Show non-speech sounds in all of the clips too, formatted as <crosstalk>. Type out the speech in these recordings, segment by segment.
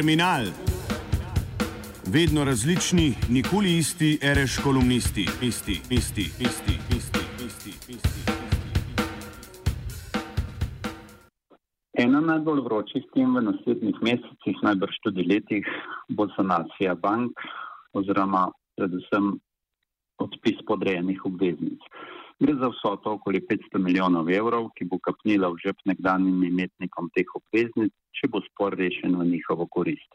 Terminal. Vedno različni, nikoli isti, reš kolumnisti, isti, isti, isti, isti, isti, isti. Ena najbolj vročih tem v naslednjih mesecih, najbrž tudi letih, bo sanacija bank oziroma predvsem odpis podrejenih obveznic. Gre za vsoto okoli 500 milijonov evrov, ki bo kapnila v žep nekdanjim imetnikom teh obveznic, če bo spor rešen v njihovo korist.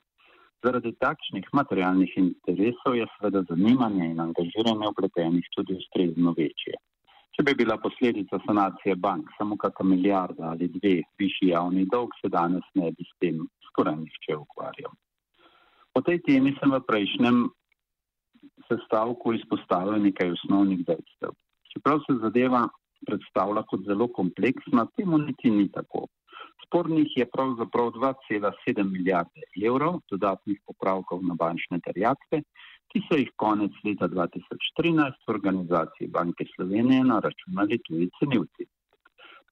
Zaradi takšnih materialnih interesov je seveda zanimanje in angažiranje vpletenih tudi ustrezno večje. Če bi bila posledica sanacije bank samo kakšna milijarda ali dve višji javni dolg, se danes ne bi s tem skoraj nihče ukvarjal. O tej temi sem v prejšnjem sestavku izpostavil nekaj osnovnih dejstev. Čeprav se zadeva predstavlja kot zelo kompleksna, temu niti ni tako. Spornih je pravzaprav 2,7 milijarde evrov dodatnih popravkov na bančne terjatve, ki so jih konec leta 2013 v organizaciji Banke Slovenije naračunali tudi cenilci.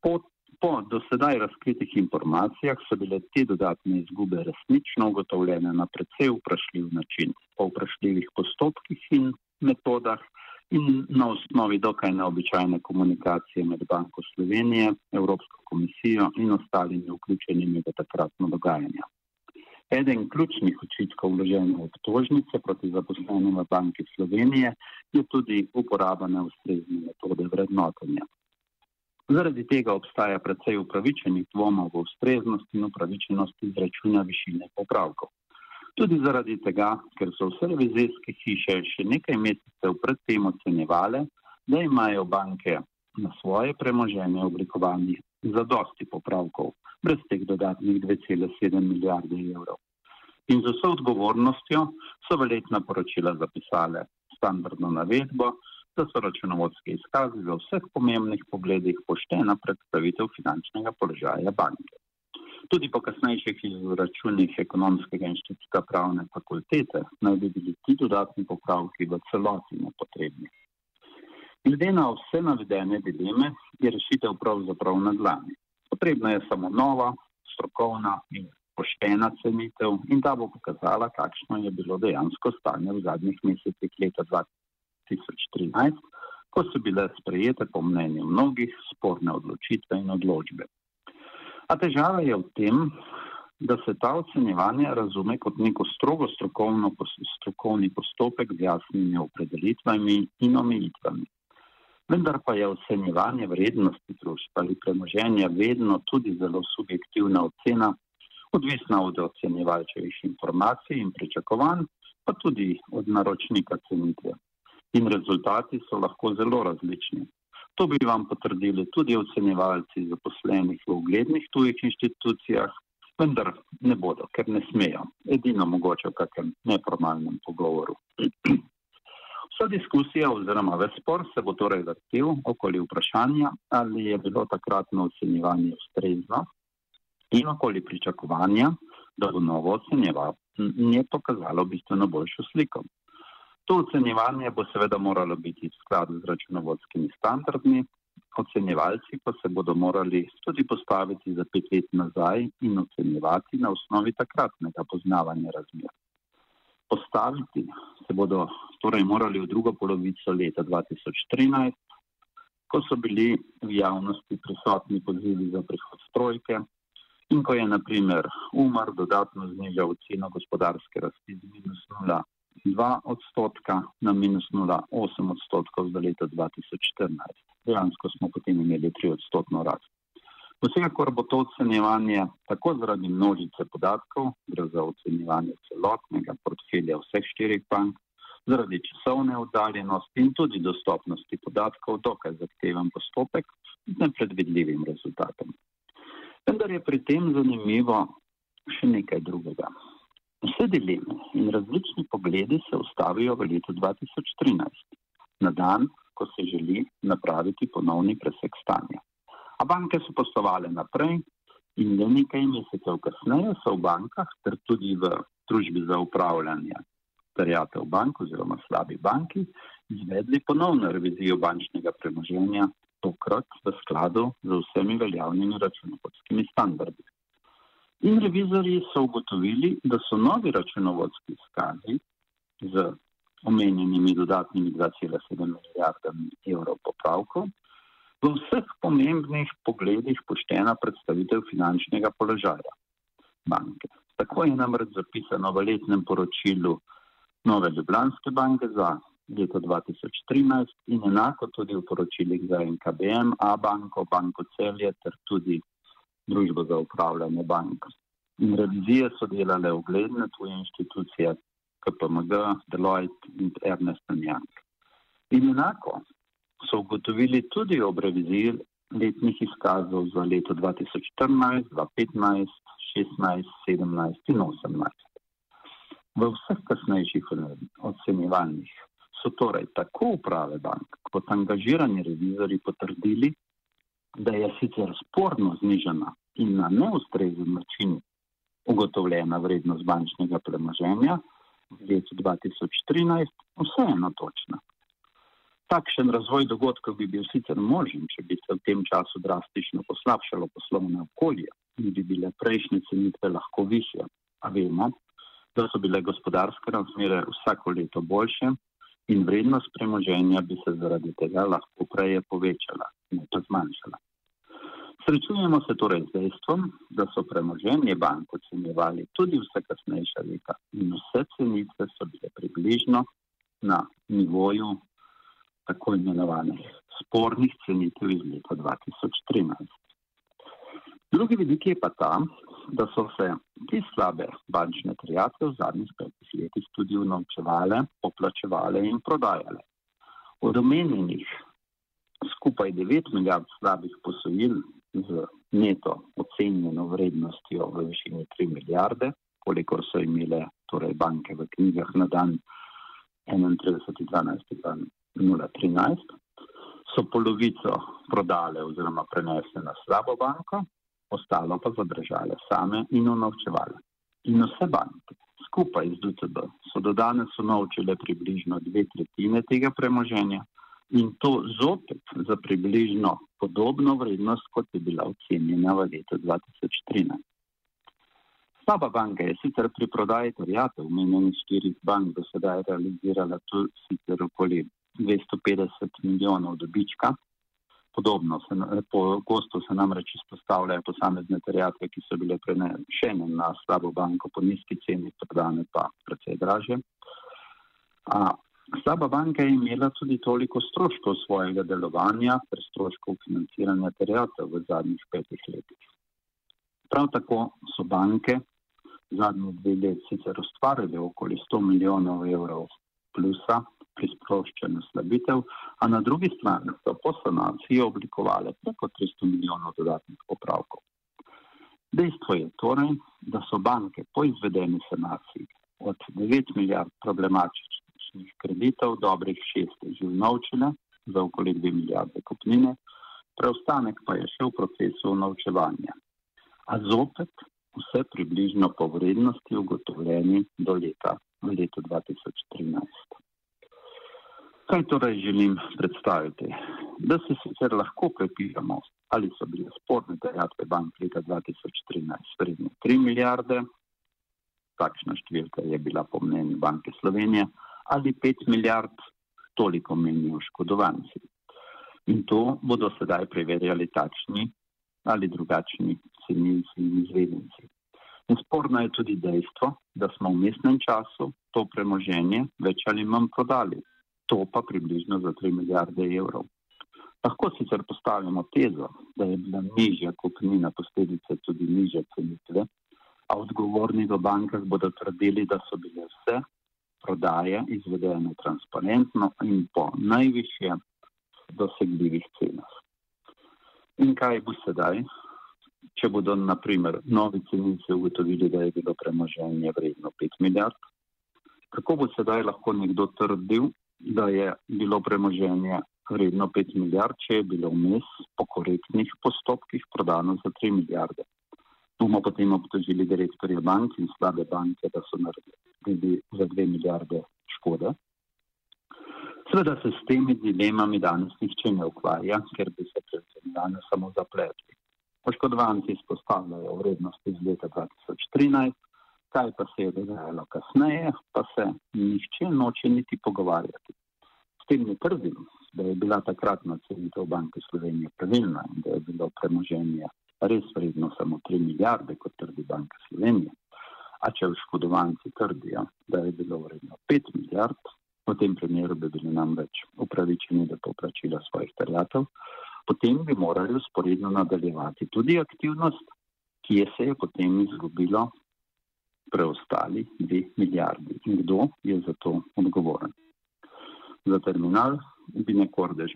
Po, po dosedaj razkritih informacijah so bile te dodatne izgube resnično ugotovljene na precej vprašljiv način, po vprašljivih postopkih in metodah, in na osnovi dokaj neobičajne komunikacije med Banko Slovenije, Evropsko komisijo in ostalimi vključenimi v takratno dogajanje. Eden ključnih očitkov vložene obtožnice proti zaposlenim v Banki Slovenije je tudi uporaba neustrezne metode vrednotenja. Zaradi tega obstaja precej upravičenih dvomov v ustreznost in upravičenost izračuna višine popravkov. Tudi zaradi tega, ker so vse revizijske hiše še nekaj mesecev predtem ocenjevale, da imajo banke na svoje premoženje oblikovani za dosti popravkov, brez teh dodatnih 2,7 milijarde evrov. In z vso odgovornostjo so v letna poročila zapisale standardno navedbo, da so računovodske izkazi v vseh pomembnih pogledih poštena predstavitev finančnega položaja banke. Tudi po kasnejših izračunih ekonomskega inštituta pravne fakultete naj bi bili ti dodatni popravki v celoti nepotrebni. Glede na vse navedene dileme je rešitev pravzaprav na dlani. Potrebna je samo nova, strokovna in poštena cenitev in ta bo pokazala, kakšno je bilo dejansko stanje v zadnjih mesecih leta 2013, ko so bile sprejete po mnenju mnogih sporne odločitve in odločbe. A težava je v tem, da se ta ocenjevanje razume kot neko strogo strokovno, strokovni postopek z jasnimi opredelitvami in omejitvami. Vendar pa je ocenjevanje vrednosti družb ali premoženja vedno tudi zelo subjektivna ocena, odvisna od ocenjevalčevih informacij in pričakovanj, pa tudi od naročnika cenitve. In rezultati so lahko zelo različni. To bi vam potrdili tudi ocenjevalci zaposlenih v uglednih tujih inštitucijah, vendar ne bodo, ker ne smejo. Edino mogoče v kakem neformalnem pogovoru. <clears throat> Vsa diskusija oziroma ves spor se bo torej vrtel okoli vprašanja, ali je bilo takratno ocenjevanje ustrezno in okoli pričakovanja, da bo novo ocenjevanje pokazalo bistveno boljšo sliko. To ocenjevanje bo seveda moralo biti v skladu z računovodskimi standardmi, ocenjevalci pa se bodo morali tudi postaviti za pet let nazaj in ocenjevati na osnovi takratnega poznavanja razmer. Postaviti se bodo torej morali v drugo polovico leta 2013, ko so bili v javnosti prisotni pozivi za prihod strojke in ko je naprimer Umar dodatno znižal ceno gospodarske rasti z minus 0 2 odstotka na minus 0,8 odstotkov za leto 2014. Dejansko smo potem imeli 3 odstotno rast. Vsekakor bo to ocenjevanje tako zaradi množice podatkov, gre za ocenjevanje celotnega portfelja vseh štirih bank, zaradi časovne oddaljenosti in tudi dostopnosti podatkov dokaj zahteven postopek z nepredvidljivim rezultatom. Vendar je pri tem zanimivo še nekaj drugega. Vse dileme in različni pogledi se ustavijo v letu 2013, na dan, ko se želi napraviti ponovni presek stanja. A banke so poslovale naprej in le nekaj mesecev kasneje so v bankah ter tudi v družbi za upravljanje terjatev bank oziroma slabi banki izvedli ponovno revizijo bančnega premoženja, tokrat v skladu z vsemi veljavnimi računovodskimi standardi. In revizori so ugotovili, da so novi računovodski izkazi z omenjenimi dodatnimi 2,7 milijarde evrov popravkov v vseh pomembnih pogledih poštena predstavitev finančnega položaja banke. Tako je namreč zapisano v letnem poročilu Nove Ljubljanske banke za leto 2013 in enako tudi v poročilih za NKBM, A banko, Banko Celje ter tudi Družbo za upravljanje bank. In revizije so delale ugledne tuje institucije KPMG, Deloitte in Ernest Young. In enako so ugotovili tudi ob reviziji letnih izkazov za leto 2014, 2015, 16, 17 in 18. V vseh kasnejših ocenjevanjih so torej tako uprave bank kot angažirani revizori potrdili, da je sicer sporno znižena in na neustrezen način ugotovljena vrednost bančnega premoženja v letu 2013 vseeno točna. Takšen razvoj dogodkov bi bil sicer možen, če bi se v tem času drastično poslabšalo poslovne okolje in bi bile prejšnje cenitve lahko više. A vemo, da so bile gospodarske razmere vsako leto boljše in vrednost premoženja bi se zaradi tega lahko prej povečala, ne pa zmanjšala. Srečujemo se torej z dejstvom, da so premoženje bank ocenjevali tudi vse kasnejša leta in vse cenitve so bile približno na nivoju tako imenovanih spornih cenitev iz leta 2013. Drugi vidik je pa ta, da so se te slabe bančne terjatve v zadnjih petih letih tudi unovčevale, poplačevale in prodajale. Od omenjenih skupaj 9 milijard slabih posojil z neto ocenjeno vrednostjo v višini 3 milijarde, kolikor so imele torej banke v knjigah na dan 31.12.2013, so polovico prodale oziroma prenesle na slabo banko, ostalo pa zadržale same in unovčevale. In vse banke skupaj z DCB so do danes unovčile približno dve tretjine tega premoženja in to zopet za približno podobno vrednost, kot je bila ocenjena v letu 2013. Slaba banka je sicer pri prodaji terjatev omenjenih štirih bank do sedaj realizirala tu sicer okoli 250 milijonov dobička, podobno. Se, pogosto se namreč izpostavljajo posamezne terjatve, ki so bile prenešene na slabo banko po nizki ceni, prodane pa precej draže. A, slaba banka je imela tudi toliko stroškov svojega delovanja, ter stroškov financiranja terjatev v zadnjih petih letih. Prav tako so banke zadnji dve let sicer ustvarile okoli 100 milijonov evrov plusa pri sproščanju slabitev, a na drugi strani so po sanaciji oblikovali preko 300 milijonov dodatnih popravkov. Dejstvo je torej, da so banke po izvedeni sanaciji od 9 milijard problematičnih kreditov dobrih šest že unovčile za okoli 2 milijarde kupnine, preostanek pa je še v procesu unovčevanja. A zopet vse približno po vrednosti ugotovljeni do leta v letu 2013. Kaj torej želim predstaviti? Da se sicer lahko prepiramo, ali so bile sporne dejatve bank leta 2013 vredne 3 milijarde, takšna številka je bila po mnenju Banke Slovenije, ali 5 milijard, toliko menijo škodovanci. In to bodo sedaj preverjali takšni ali drugačni cenilci in izvedenci. In sporno je tudi dejstvo, da smo v mestnem času to premoženje več ali manj prodali to pa približno za 3 milijarde evrov. Lahko sicer postavimo tezo, da je bila nižja kupnina posledica tudi nižje cenitve, a odgovorni v bankah bodo trdili, da so vse prodaje izvedene transparentno in po najvišje dosegljivih cenah. In kaj bo sedaj, če bodo naprimer novi cenilci ugotovili, da je bilo premoženje vredno 5 milijard? Kako bo sedaj lahko nekdo trdil, da je bilo premoženje vredno 5 milijard, če je bilo vmes po korektnih postopkih prodano za 3 milijarde. Bomo potem obtožili direktorje bank in slabe banke, da so naredili za 2 milijarde škode. Sveda se s temi dilemami danes nihče ne ukvarja, ker bi se predvsem danes samo zapletli. Poškodovanci izpostavljajo vrednosti iz leta 2013, kaj pa se je dogajalo kasneje, pa se nihče noče niti pogovarjati. S tem ne trdim, da je bila takratna cenitev Banke Slovenije pravilna in da je bilo premoženje res vredno samo 3 milijarde, kot trdi Banka Slovenije. A če oškodovanci trdijo, da je bilo vredno 5 milijard, v tem primeru bi bili nam več upravičeni do poplačila svojih terjatev, potem bi morali usporedno nadaljevati tudi aktivnost, ki je se je potem izgubilo preostali 2 milijardi. In kdo je za to odgovoren? Za terminal bi nekordež.